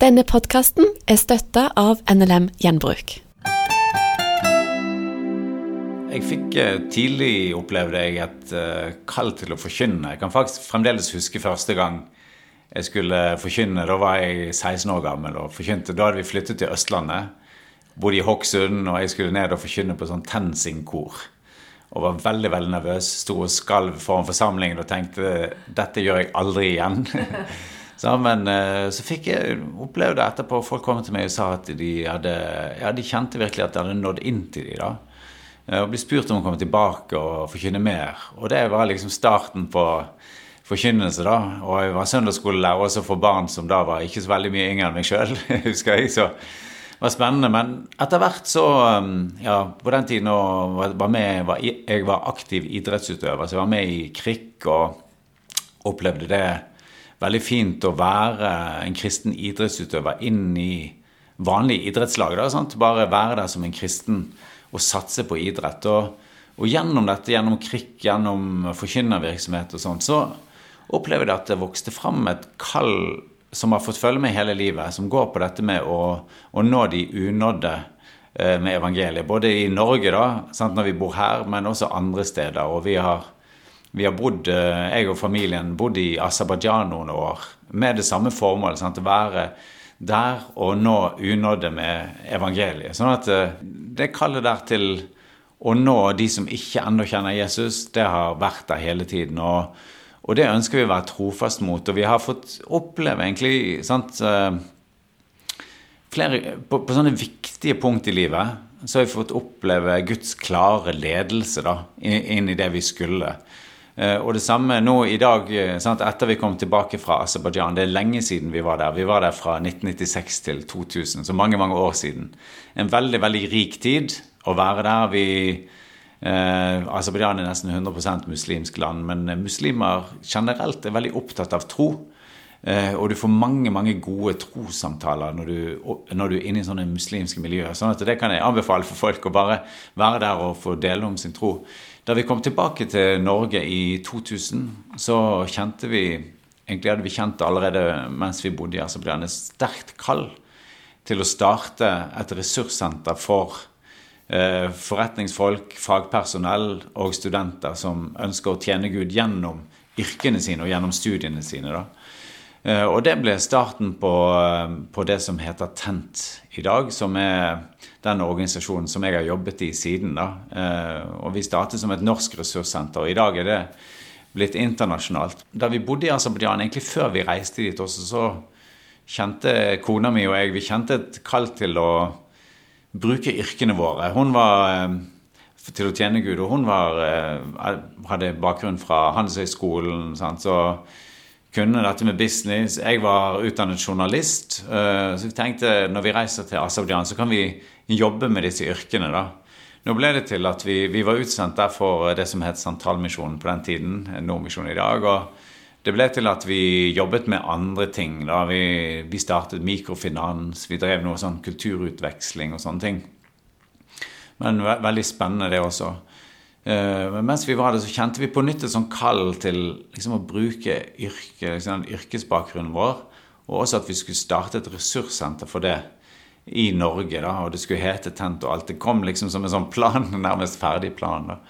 Denne podkasten er støtta av NLM Gjenbruk. Jeg fikk eh, tidlig opplevde jeg et uh, kall til å forkynne. Jeg kan faktisk fremdeles huske første gang jeg skulle forkynne. Da var jeg 16 år gammel og forkynte. Da hadde vi flyttet til Østlandet. Bodde i Hokksund, og jeg skulle ned og forkynne på sånn TenSing-kor. Og var veldig veldig nervøs. Sto og skalv foran forsamlingen og tenkte dette gjør jeg aldri igjen. Så, men eh, så fikk jeg oppleve det etterpå. Folk kom til meg og sa at de, hadde, ja, de kjente virkelig at det hadde nådd inn til dem. Eh, og ble spurt om å komme tilbake og forkynne mer. Og det var liksom starten på forkynnelse. da. Og jeg var søndagsskolelærer også for barn som da var ikke så veldig mye yngre enn meg sjøl. husker jeg, så det var spennende. Men etter hvert så um, Ja, på den tiden var, med, var, jeg var aktiv idrettsutøver, så jeg var med i krikk og opplevde det veldig fint å være en kristen idrettsutøver inn i vanlige idrettslag. Da, sant? Bare være der som en kristen og satse på idrett. Og, og gjennom dette, gjennom krikk, gjennom forkynnervirksomhet og sånt, så opplever jeg at det vokste fram et kall som har fått følge med hele livet, som går på dette med å, å nå de unådde eh, med evangeliet. Både i Norge, da, sant, når vi bor her, men også andre steder. Og vi har vi har bodd, eh, jeg og familien bodd i Aserbajdsjan noen år med det samme formålet. Sant? Å være der og nå unådde med evangeliet. Sånn at eh, det kallet der til å nå de som ikke ennå kjenner Jesus, det har vært der hele tiden. Og, og, det ønsker vi å være trofast mot. Og vi har fått oppleve egentlig sant, eh, flere, på, på, sånne viktige punkt i livet så har vi fått oppleve Guds klare ledelse da, inn i det vi skulle. Eh, og det samme nå i dag, eh, sant, etter vi kom tilbake fra Aserbajdsjan. Det er lenge siden vi var der. Vi var der fra 1996 til 2000, så mange, mange år siden. En veldig, veldig rik tid å være der. Vi eh, Aserbajdsjan er nesten 100% muslimsk land, men muslimer generelt er veldig opptatt av tro. Eh, og du får mange mange gode trossamtaler når når du er inne i sånne muslimske miljøer. sånn at Det kan jeg anbefale for folk å bare være der og få dele om sin tro. Da vi kom tilbake til Norge i 2000, så kjente vi Egentlig hadde vi kjent det allerede mens vi bodde i Aserbajdsjan, et sterkt kall til å starte et ressurssenter for eh, forretningsfolk, fagpersonell og studenter som ønsker å tjene Gud gjennom yrkene sine og gjennom studiene sine. da. Eh, og det ble starten på, eh, på, det som heter Tent i dag, som er den organisasjonen som jeg har jobbet i siden. da. Eh, og vi startet som et norsk ressurssenter, og i dag er det blitt internasjonalt. Da vi bodde i Aserbajdsjan, egentlig før vi reiste dit også, så kjente kona mi og jeg vi kjente et kall til å bruke yrkene våre. Hun var til å tjene Gud, og hun var, hadde bakgrunn fra Handelshøyskolen. Så kunne dette med business. Jeg var utdannet journalist. Eh, så vi tenkte når vi reiser til Aserbajdsjan, så kan vi jobbe med disse yrkene. da. Nå ble det til at vi, vi var utsendt der for det som het Sentralmisjonen på den tiden. Nordmisjonen i dag. og det ble til at vi jobbet med andre ting. da. Vi, vi startet mikrofinans, vi drev noe sånn kulturutveksling og sånne ting. Men ve veldig spennende, det også. Uh, men mens vi var der, så kjente vi på nytt et sånn kall til liksom, å bruke yrke, liksom, yrkesbakgrunnen vår. Og også at vi skulle starte et ressurssenter for det i Norge. Da, og det skulle hete Tent og alt. Det kom liksom som en sånn plan, nærmest ferdig plan. da.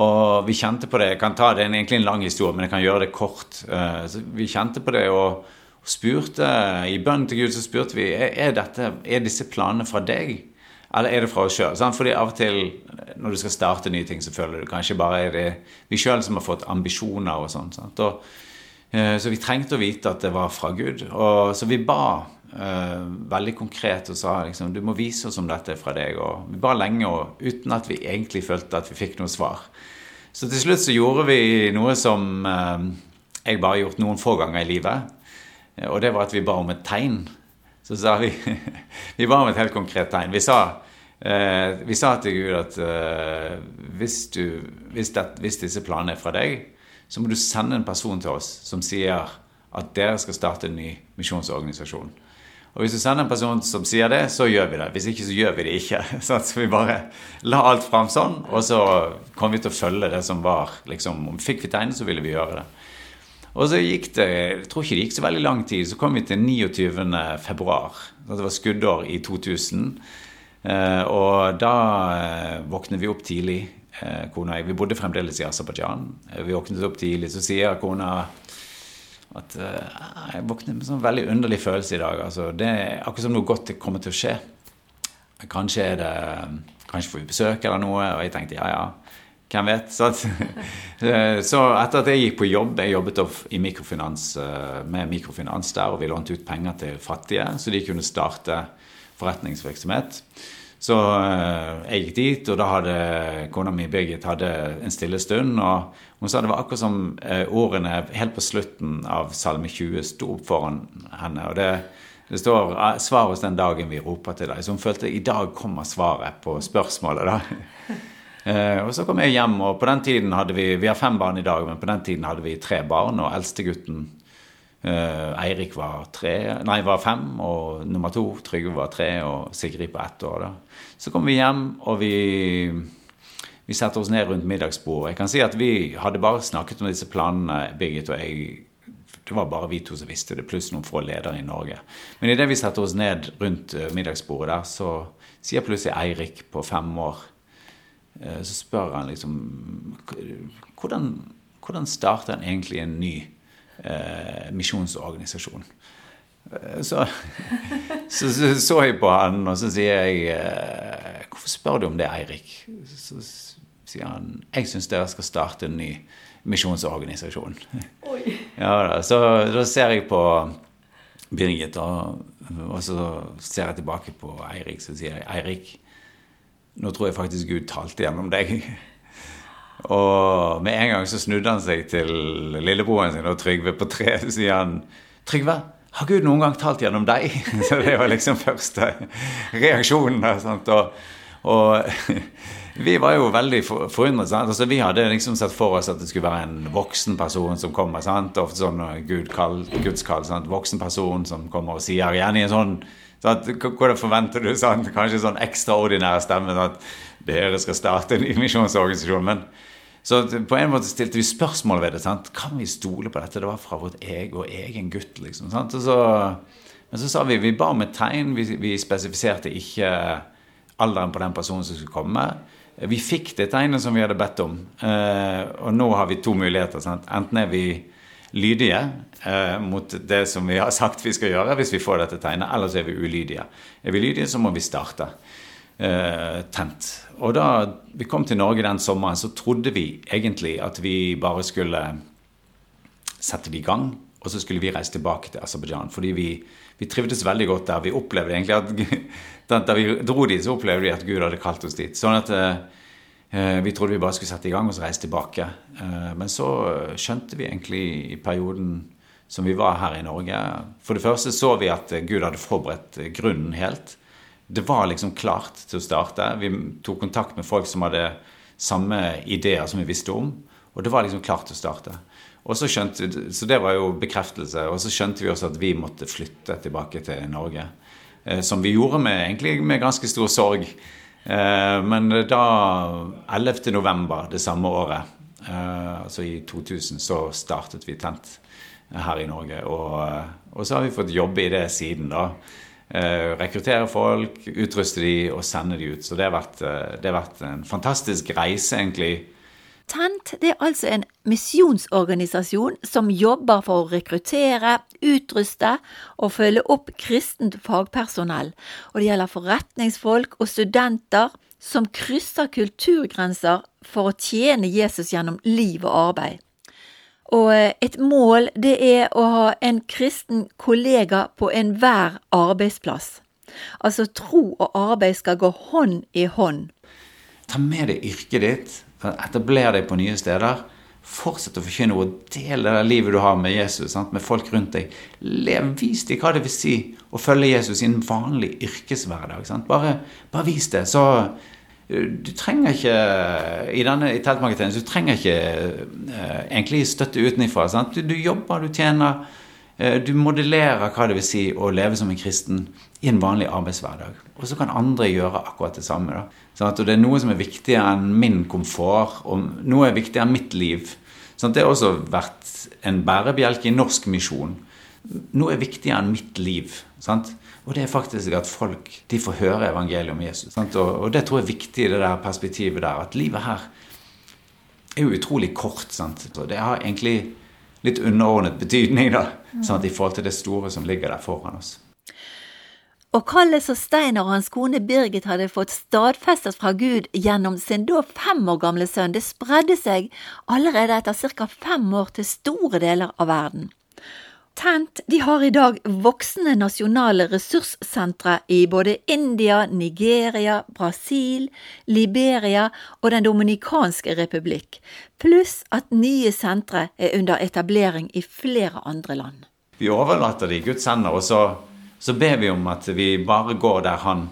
Og vi kjente på det Jeg kan ta det er egentlig en lang historie, men jeg kan gjøre det kort. Så vi kjente på det og, spurte i bønn til Gud så spurte vi er, dette, er disse planene fra deg. Eller er det fra oss sjøl? Fordi av og til når du skal starte nye ting, så føler du kanskje bare er det vi sjøl som har fått ambisjoner og sånn. Så vi trengte å vite at det var fra Gud. Og, så vi ba uh, veldig konkret og sa liksom, du må vise oss om dette er fra deg. Og vi ba lenge og uten at vi egentlig følte at vi fikk noe svar. Så til slutt så gjorde vi noe som uh, jeg bare har gjort noen få ganger i livet. Og det var at vi ba om et tegn. Så sa vi Vi ba om et helt konkret tegn. Vi sa, eh, vi sa til Gud at eh, hvis, du, hvis, det, hvis, disse planene er fra deg, så må du sende en person til oss som sier at dere skal starte en ny misjonsorganisasjon. Og hvis du sender en person som sier det, så gjør vi det. Hvis ikke, så gjør vi det ikke. Så vi bare la alt fram sånn, og så kom vi til å følge det som var. liksom, Fikk vi tegnet, så ville vi gjøre det. Og så gikk det jeg tror ikke det gikk så veldig lang tid, så kom vi til 29. februar. Det var skuddår i 2000. Eh, og da eh, våknet vi opp tidlig, eh, kona og jeg. Vi bodde fremdeles i Aserbajdsjan. Vi våknet opp tidlig, så sier kona at jeg våknet med en sånn veldig underlig følelse i dag. Altså, det er akkurat som noe godt kommer til å skje. Kanskje er det Kanskje får vi besøk eller noe. Og jeg tenkte ja, ja. Hvem vet? Så, så, etter at jeg gikk på jobb Jeg jobbet mikrofinans, eh, med mikrofinans der, og vi lånte ut penger til fattige, så de kunne starte forretningsvirksomhet. Så eh, jeg gikk dit, og da hadde kona mi Birgit hadde en stille stund. Og hun sa det var akkurat som eh, ordene helt på slutten av Salme 20 sto opp foran henne. og det det står 'svar oss den dagen vi roper til deg'. Så hun følte i dag kommer svaret på spørsmålet. da. Eh, og så kom jeg hjem, og på den tiden hadde vi Vi har fem barn i dag, men på den tiden hadde vi tre barn, og eldstegutten eh, Eirik var tre, nei, var fem, og nummer to Trygve var tre, og Sigrid på ett år. da. Så kom vi hjem, og vi vi setter oss ned rundt middagsbordet. Jeg kan si at Vi hadde bare snakket om disse planene, Birgit og jeg. Det var bare vi to som visste det, pluss noen få ledere i Norge. Men idet vi setter oss ned rundt eh, middagsbordet der, så sier plutselig Eirik på fem år så spør han liksom Hvordan, hvordan starter en egentlig en ny eh, misjonsorganisasjon? Eh, så, så, så, så jeg på han, og så sier jeg eh, Hvorfor spør du om det, Eirik? Så sier han jeg syns dere skal starte en ny misjonsorganisasjon. Ja, da, så da ser jeg på Birgit, og, og så ser jeg tilbake på Eirik, så sier jeg Eirik, nå tror jeg faktisk Gud talte gjennom deg. Og med en gang så snudde han seg til lillebroren sin og Trygve på tre. Så sier han Trygve, har Gud noen gang talt gjennom deg? Så det var liksom første reaksjonen. Og, og, vi var jo veldig forundret. Altså, vi hadde liksom sett for oss at det skulle være en voksen person som kommer. Sant? Ofte sånn Gud kall, Guds kall. Voksen person som kommer og sier igjen i en sånn Sånn hvordan forventer du sånn, kanskje sånn ekstraordinære stemme? At dere skal starte en misjonsorganisasjon. Men så på en måte stilte vi spørsmål ved det. Sant? Kan vi stole på dette? Det var fra vårt eg og egen gutt. liksom? Så, men så sa vi vi ba om et tegn. Vi, vi spesifiserte ikke alderen på den personen som skulle komme. Vi fikk det tegnet som vi hadde bedt om. Eh, og nå har vi to muligheter. Sant? Enten er vi lydige eh, mot det som vi har sagt vi skal gjøre, hvis vi får dette tegnet, eller så er vi ulydige. Er vi lydige, så må vi starte eh, tent. Og da vi kom til Norge den sommeren, så trodde vi egentlig at vi bare skulle sette det i gang, og så skulle vi reise tilbake til Aserbajdsjan. Fordi vi, vi, trivdes veldig godt der. Vi opplevde egentlig at da vi dro dit, så opplevde vi at Gud hadde kalt oss dit. Sånn at eh, vi trodde vi bare skulle sette i gang og så reise tilbake. Eh, men så skjønte vi egentlig i perioden som vi var her i Norge For det første så vi at Gud hadde forberedt grunnen helt. Det var liksom klart til å starte. Vi tok kontakt med folk som hadde samme ideer som vi visste om. Og det var liksom klart til å starte. Og så, skjønte, så det var jo bekreftelse. Og så skjønte vi også at vi måtte flytte tilbake til Norge. Eh, som vi gjorde med, egentlig med ganske stor sorg. Eh, men da 11. november det samme året, eh, altså i 2000, så startet vi Tent her i Norge. Og, eh, og så har vi fått jobbe i det siden, da. Rekruttere folk, utruste de og sende de ut. Så det har vært, det har vært en fantastisk reise, egentlig Tent det er altså en misjonsorganisasjon som jobber for å rekruttere, utruste og følge opp kristent fagpersonell, og det gjelder forretningsfolk og studenter som krysser kulturgrenser for å tjene Jesus gjennom liv og arbeid. Og eh, et mål det er å ha en kristen kollega på enhver arbeidsplass. Altså tro og arbeid skal gå hånd i hånd. Ta med deg yrket ditt Etabler deg på nye steder. Fortsett å forkynne og dele det livet du har med Jesus, sant? med folk rundt deg. Lev, Vis dem hva det vil si å følge Jesus i en vanlig yrkeshverdag. Bare, bare, vis det. Så eh, du trenger ikke i denne i teltmarkedet, du trenger ikke uh, egentlig støtte utenfra. Du, du, jobber, du tjener. Uh, du modellerer hva det vil si å leve som en kristen i en vanlig arbeidshverdag. Og så kan andre gjøre akkurat det samme. Da. Sånn at det er noe som er viktigere enn min komfort, og noe er viktigere enn mitt liv. Sånn, det har også vært en bærebjelke i norsk misjon. Noe er viktigere enn mitt liv. Sant? Og det er faktisk at folk de får høre evangeliet om Jesus. Og, og, det tror jeg er viktig i det der perspektivet der. At livet her er jo utrolig kort. Sant? Så det har egentlig litt underordnet betydning da, sant? i forhold til det store som ligger der foran oss. Og Kalles og Steinar og hans kone Birgit hadde fått stadfestet fra Gud gjennom sin da fem år gamle sønn, det spredde seg allerede etter ca. fem år til store deler av verden. Tent de har i dag voksne nasjonale ressurssentre i både India, Nigeria, Brasil, Liberia og Den dominikanske republikk, pluss at nye sentre er under etablering i flere andre land. Vi overlater det i Guds hender, og så så ber vi om at vi bare går der han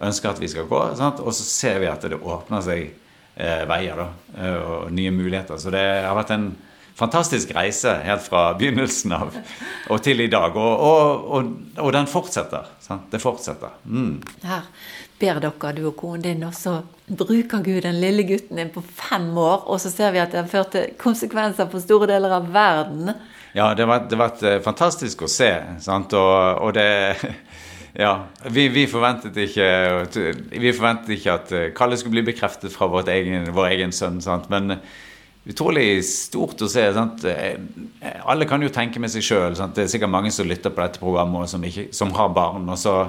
ønsker at vi skal gå. Sant? Og så ser vi at det åpner seg eh, veier da, eh, og nye muligheter. Så det har vært en fantastisk reise helt fra begynnelsen av og til i dag. Og, og, og, og den fortsetter. Sant? Det fortsetter. Mm. Her ber dere, du og konen din, og så bruker Gud den lille gutten din på fem år, og så ser vi at det har ført til konsekvenser for store deler av verden. Ja, det har vært eh, fantastisk å se. Sant? Og, det Ja. Vi, vi, forventet ikke, vi, forventet ikke, at eh, Kalle skulle bli bekreftet fra egen, vår egen sønn. Sant? Men utrolig stort å se. Sant? Eh, alle kan jo tenke med seg sjøl. Det er sikkert mange som lytter på dette programmet som, ikke, som har barn. og så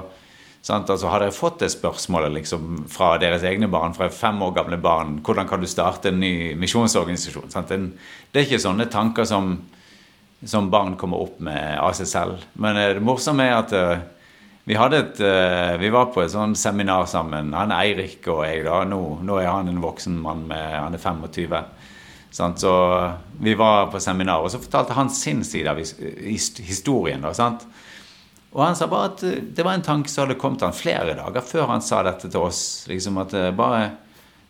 Altså, har dere fått det spørsmålet liksom, fra deres egne barn, fra fem år gamle barn, hvordan kan du starte en ny misjonsorganisasjon? Det er ikke sånne tanker som som barn kommer opp med av seg selv. Men eh, det morsomme er at uh, vi, et, uh, vi, var på et sånn seminar sammen, han Eirik og jeg. da, Nå, nå er han en voksen mann, med, han er 25. Så vi var på seminar, og så fortalte han sin side av historien. da? Og han sa bare at det var en tanke som hadde kommet han flere dager før han sa dette til oss. liksom at bare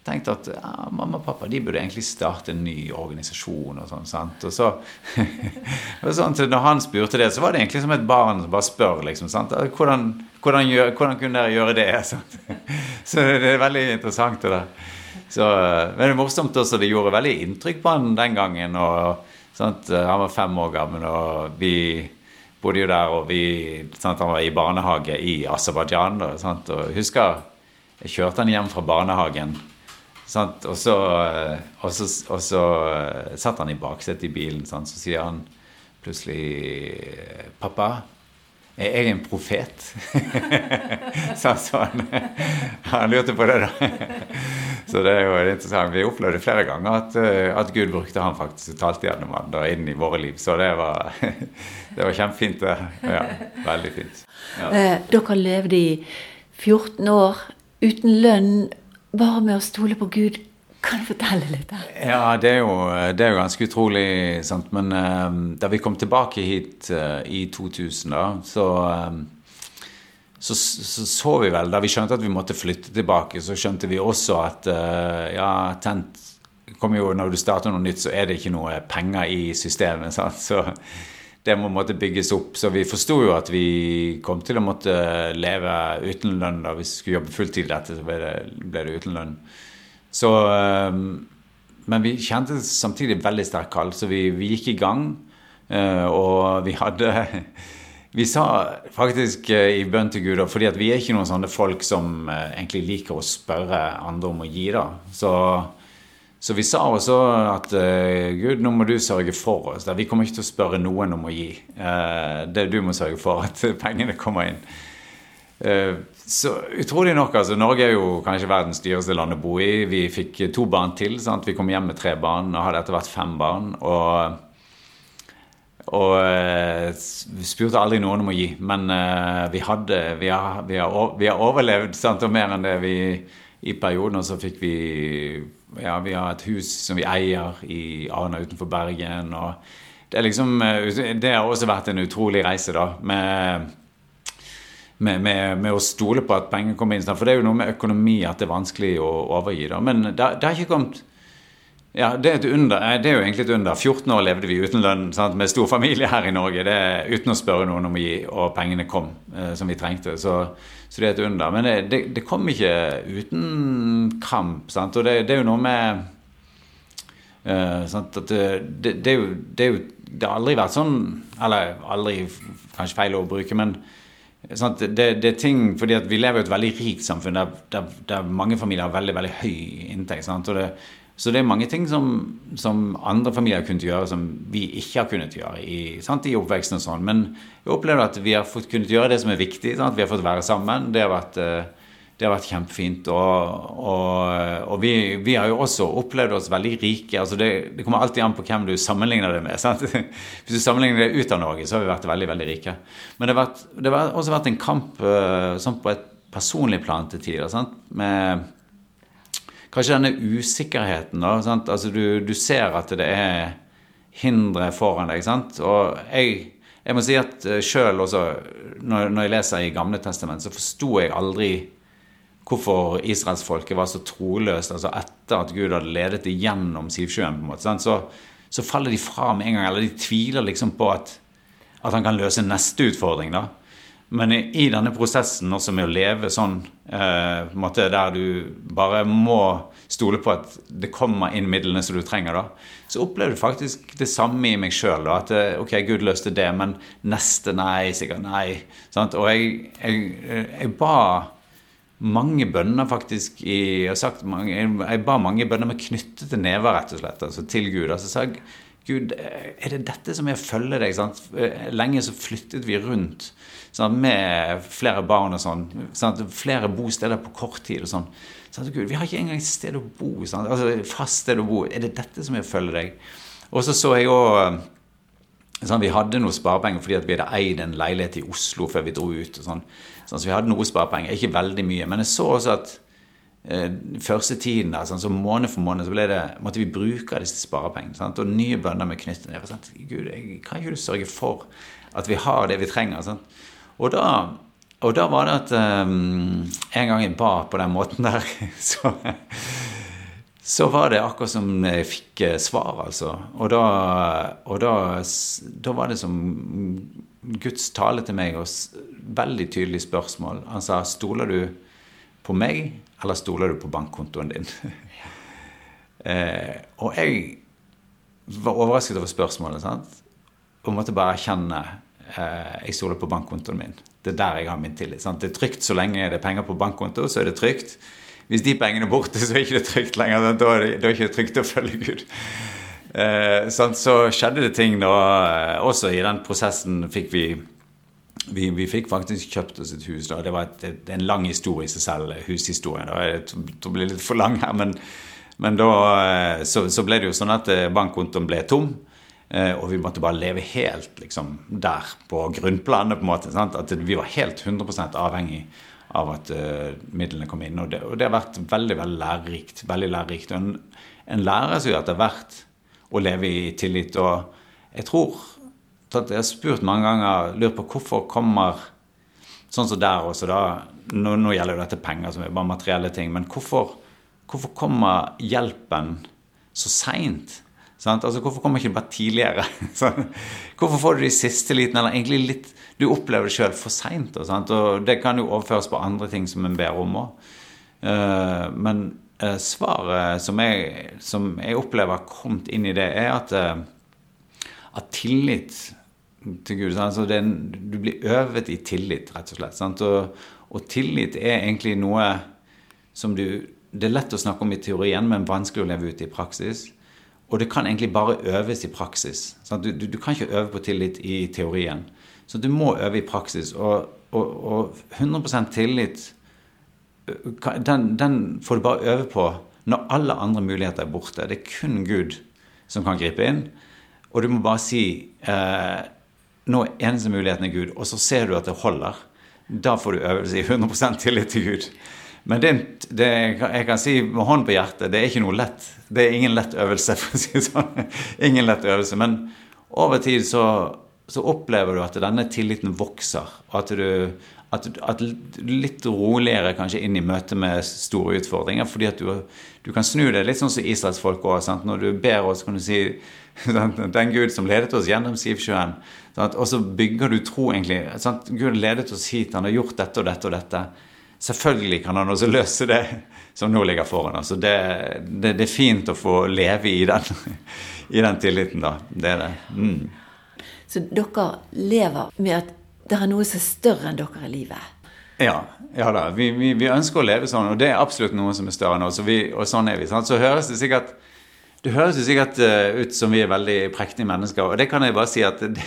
tenkte at ja, mamma og pappa de burde egentlig starte en ny organisasjon. Og sånn, sant? Og så, og sånn, Når han spurte det, så var det egentlig som et barn som bare spør. liksom, sant? Hvordan, hvordan, gjør, hvordan kunne dere gjøre det? Sant? Så det er veldig interessant. det der. Så, men det er morsomt også, det gjorde veldig inntrykk på han den gangen. og sant? Han var fem år gammel, og vi bodde jo der, og vi, sant? han var i barnehage i Aserbajdsjan. Og husker jeg kjørte han hjem fra barnehagen Sant? Og så, eh, og så, og så eh, satt han i baksetet i bilen, sant? så sier han plutselig 'Pappa, er jeg en profet?' så han, han lurte på det, da. så det er jo interessant. Vi opplevde flere ganger at, eh, at Gud brukte han faktisk og talte gjennom han da inn i våre liv. Så det var, det var kjempefint. Ja, veldig fint. Ja. Dere levde i 14 år uten lønn bare med å stole på Gud. Kan du fortelle litt? Der? Ja, det er, jo, det er jo, ganske utrolig. Sant? Men uh, da vi kom tilbake hit uh, i 2000, da, så, uh, så, så, så vi vel Da vi skjønte at vi måtte flytte tilbake, så skjønte vi også at ja, tent jo, Når du starter noe nytt, så er det ikke noe penger i systemet. Sant? Så det må måtte bygges opp. Så vi forsto jo at vi kom til å måtte leve uten lønn. da vi skulle jobbe fulltid i dette, så ble det, ble det, uten lønn. Så, ehm, men vi kjente samtidig veldig sterk kall, så vi, vi, gikk i gang. Eh, og vi hadde Vi sa faktisk eh, i bønn til Gud, fordi at vi er ikke noen sånne folk som eh, egentlig liker å spørre andre om å gi. da, så så vi sa også at Gud, nå må du sørge for oss. Vi kommer ikke til å spørre noen om å gi. Det Du må sørge for at pengene kommer inn. Uh, så utrolig nok, altså. Norge er jo kanskje verdens dyreste land å bo i. Vi fikk to barn til. Sant? Vi kom hjem med tre barn og hadde etter hvert fem barn. Og, og spurte aldri noen om å gi. Men vi, hadde, vi, har, vi, har, vi har overlevd sant? og mer enn det vi i perioden. Og så fikk vi ja, vi har et hus som vi eier i Arna utenfor Bergen. og det, er liksom, eh, det har også vært en utrolig reise, da. med med, med, med, å stole på at penger kommer inn. For det er jo noe med økonomi at det er vanskelig å overgi. Da. Men det, det har ikke kommet ja, det er, under, eh, det er jo egentlig et under. 14 år levde vi uten lønn sant? med stor familie her i Norge. Det, uten å spørre noen om å gi, og pengene kom eh, som vi trengte. Så, så, det er et under. Men det, det, kom ikke uten kamp. Sant? Og det, er jo noe med Uh, at jo, det, er jo, det har aldri vært sånn Eller aldri, kanskje feil å bruke, men sånn det, er ting fordi vi lever i et veldig rikt samfunn der, der, der mange familier har veldig veldig høy inntekt. Det, så det er mange ting som, som andre familier har kunnet gjøre, som vi ikke har kunnet gjøre i, sant, i oppveksten. og sånn. Men jeg opplever at vi har fått kunnet gjøre det som er viktig. Sant? Vi har fått være sammen. Det har vært, eh, det har vært kjempefint. Og, og, og vi, vi, har jo også opplevd oss veldig rike. altså Det, det kommer alltid an på hvem du sammenligner det med. Sant? Hvis du sammenligner det ut av Norge, så har vi vært veldig veldig rike. Men det har, vært, det har også vært en kamp eh, sånn på et personlig plan til tider. Sant? med kanskje denne usikkerheten. da, sant? Altså du, du, ser at det er hindre foran deg. sant? Og jeg, jeg må si at eh, sjøl også, når, når, jeg leser i Gamle testament, så forsto jeg aldri hvorfor israelsfolket var så troløst altså etter at Gud hadde ledet det gjennom Sivsjøen. på en måte, så, så, faller de fra med en gang, eller de tviler liksom på at, at han kan løse neste utfordring. da. Men i, i, denne prosessen også med å leve sånn eh, måte der du bare må stole på at det kommer inn midlene som du trenger, da, så opplever du faktisk det samme i meg sjøl. At eh, ok, Gud løste det, men neste nei, sikkert nei. Sant? Og jeg, jeg, jeg, ba mange bønner faktisk i, jeg, sagt, mange, jeg, ba mange bønner med knyttede never, rett og slett, altså til Gud. altså sa Gud, er det dette som jeg følger deg? Sant? Lenge så flyttet vi rundt sant? med flere barn og sånn. Sant? flere bosteder på kort tid og sånn. Gud, vi har ikke engang sted å bo. Altså Fast sted å bo. Er det dette som jeg følger deg? Og så så jeg òg Sånn, vi hadde noe sparepenger fordi vi hadde eid en leilighet i Oslo før vi dro ut. Sånn. sånn. så vi hadde noe sparepenger, ikke veldig mye. Men jeg så også at eh, første tiden der, sånn, så måned for måned så det, måtte vi bruke disse sparepengene. Og nye bønder med knyttet ned. Gud, jeg, kan ikke du sørge for at vi har det vi trenger? Og da, og da var det at um, en gang jeg ba på den måten der, så, så var det akkurat som jeg fikk eh, svar, altså. Og da, og da, da var det som Guds tale til meg, og veldig tydelig spørsmål. Han sa 'Stoler du på meg, eller stoler du på bankkontoen din?' eh, og jeg var overrasket over spørsmålet. sant? Og måtte bare erkjenne Eh, jeg stoler på bankkontoen min. Det er der jeg har min tillit. Sant? Det er trygt så lenge det er penger på bankkonto, så er det trygt. Hvis de pengene er borte, så er det ikke trygt lenger. Da er det, da er det ikke trygt å følge Gud. Eh, så skjedde det ting da. Eh, også i den prosessen fikk vi vi, vi, fikk faktisk kjøpt oss et hus. da, Det var et, et, en lang historie i seg selv, hushistorien. Det blir litt for lang her, men, men da eh, så, så, ble det jo sånn at bankkontoen ble tom. Eh, og vi måtte bare leve helt liksom, der på grunnplanet. på en måte, sant? At vi var helt 100% avhengig av at uh, midlene kom inn. Og det, og det, har vært veldig veldig lærerikt. veldig lærerikt. En, en lærer seg etter hvert å leve i tillit. Og jeg tror at Jeg har spurt mange ganger, lurt på hvorfor kommer Sånn som der også, da. Nå, nå gjelder jo dette penger, som er bare materielle ting. Men hvorfor, hvorfor kommer hjelpen så seint? Altså, hvorfor kommer ikke det bare tidligere? hvorfor får du det i siste liten, eller egentlig litt Du opplever det sjøl for seint. Og, og det kan jo overføres på andre ting som en ber om òg. Uh, men uh, svaret som jeg, som jeg, opplever har kommet inn i det, er at, uh, at tillit til Gud altså en, Du blir øvet i tillit, rett og slett. Og, og, tillit er egentlig noe som du Det er lett å snakke om i teorien, men vanskelig å leve ut i praksis. Og det kan egentlig bare øves i praksis. Du, du, du, kan ikke øve på tillit i teorien. Så du må øve i praksis. Og, og, og 100% tillit den, den, får du bare øve på når alle andre muligheter er borte. Det er kun Gud som kan gripe inn. Og du må bare si eh, nå er eneste muligheten er Gud, og så ser du at det holder. Da får du øvelse i 100% tillit til Gud. Men det, det, jeg kan si med hånd på hjertet, det er ikke noe lett. Det er ingen lett øvelse, for å si det sånn. Ingen lett øvelse. Men over tid så, så opplever du at denne tilliten vokser. Og at du, at, at litt roligere kanskje inn i møte med store utfordringer. Fordi at du, du kan snu det litt sånn som israelsfolk òg. Når du ber oss, kan du si den Gud som ledet oss gjennom Sivsjøen. Og så bygger du tro, egentlig. Sant? Gud ledet oss hit, han har gjort dette og dette og dette. Selvfølgelig kan han også løse det som nå ligger foran oss. Det, det, det, er fint å få leve i den, i den tilliten, da. Det er det. Mm. Så dere lever med at det er noe som er større enn dere i livet? Ja, ja da. Vi, vi, vi, ønsker å leve sånn, og det er absolutt noe som er større enn oss. Og, og sånn er vi. Sant? Så høres det sikkert det høres jo sikkert uh, ut som vi er veldig prektige mennesker, og det kan jeg bare si at det,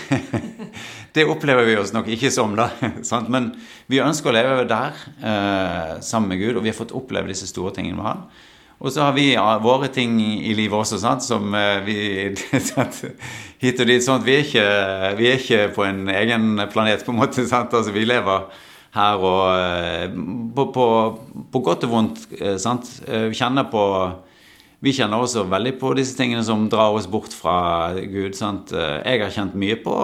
det opplever vi oss nok ikke som, da. Sant? Men vi ønsker å leve der uh, sammen med Gud, og vi har fått oppleve disse store tingene med Han. Og så har vi våre ting i livet også, sant? som uh, vi Hit og dit. sånn vi er, ikke, vi er ikke på en egen planet, på en måte. Sant? Altså, vi lever her og på, på, på, godt og vondt. sant? Kjenner på vi kjenner også veldig på disse tingene som drar oss bort fra Gud. Sant? Jeg har kjent mye på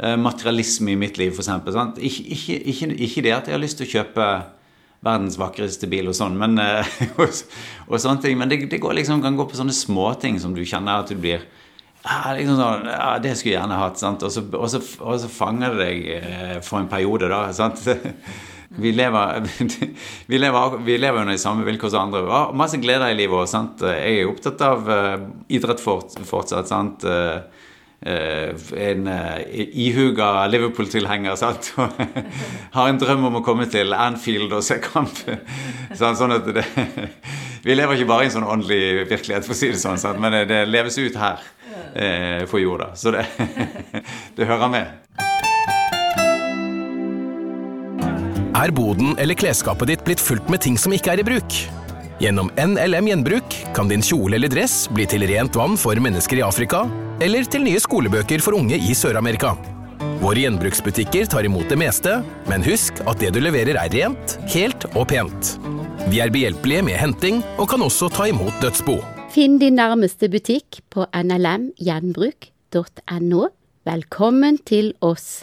eh, materialisme i mitt liv, f.eks. Ikke, ikke, ikke, ikke det at jeg har lyst til å kjøpe verdens vakreste bil og sånn, men, eh, og, og, sånne ting. Men det, det liksom, kan gå på sånne småting som du kjenner at du blir ja, liksom sånn, ja, det skulle jeg gjerne hatt. Og, så, og, så, og så fanger det deg eh, for en periode, da. sant? Vi lever, vi, lever, vi lever, under de samme vilkår som andre. Og masse gleder i livet. Sant? Jeg er opptatt av uh, idrett fortsatt. Sant? Uh, en uh, ihuga Liverpool-tilhenger har en drøm om å komme til Anfield og se kamp. sånn at det, vi lever ikke bare i en sånn åndelig virkelighet, for å si det sånn, sant? men det leves ut her på jorda. Så det, det hører med. Er boden eller klesskapet ditt blitt fullt med ting som ikke er i bruk? Gjennom NLM Gjenbruk kan din kjole eller dress bli til rent vann for mennesker i Afrika, eller til nye skolebøker for unge i Sør-Amerika. Våre gjenbruksbutikker tar imot det meste, men husk at det du leverer er rent, helt og pent. Vi er behjelpelige med henting, og kan også ta imot dødsbo. Finn din nærmeste butikk på nlmgjenbruk.no. Velkommen til oss.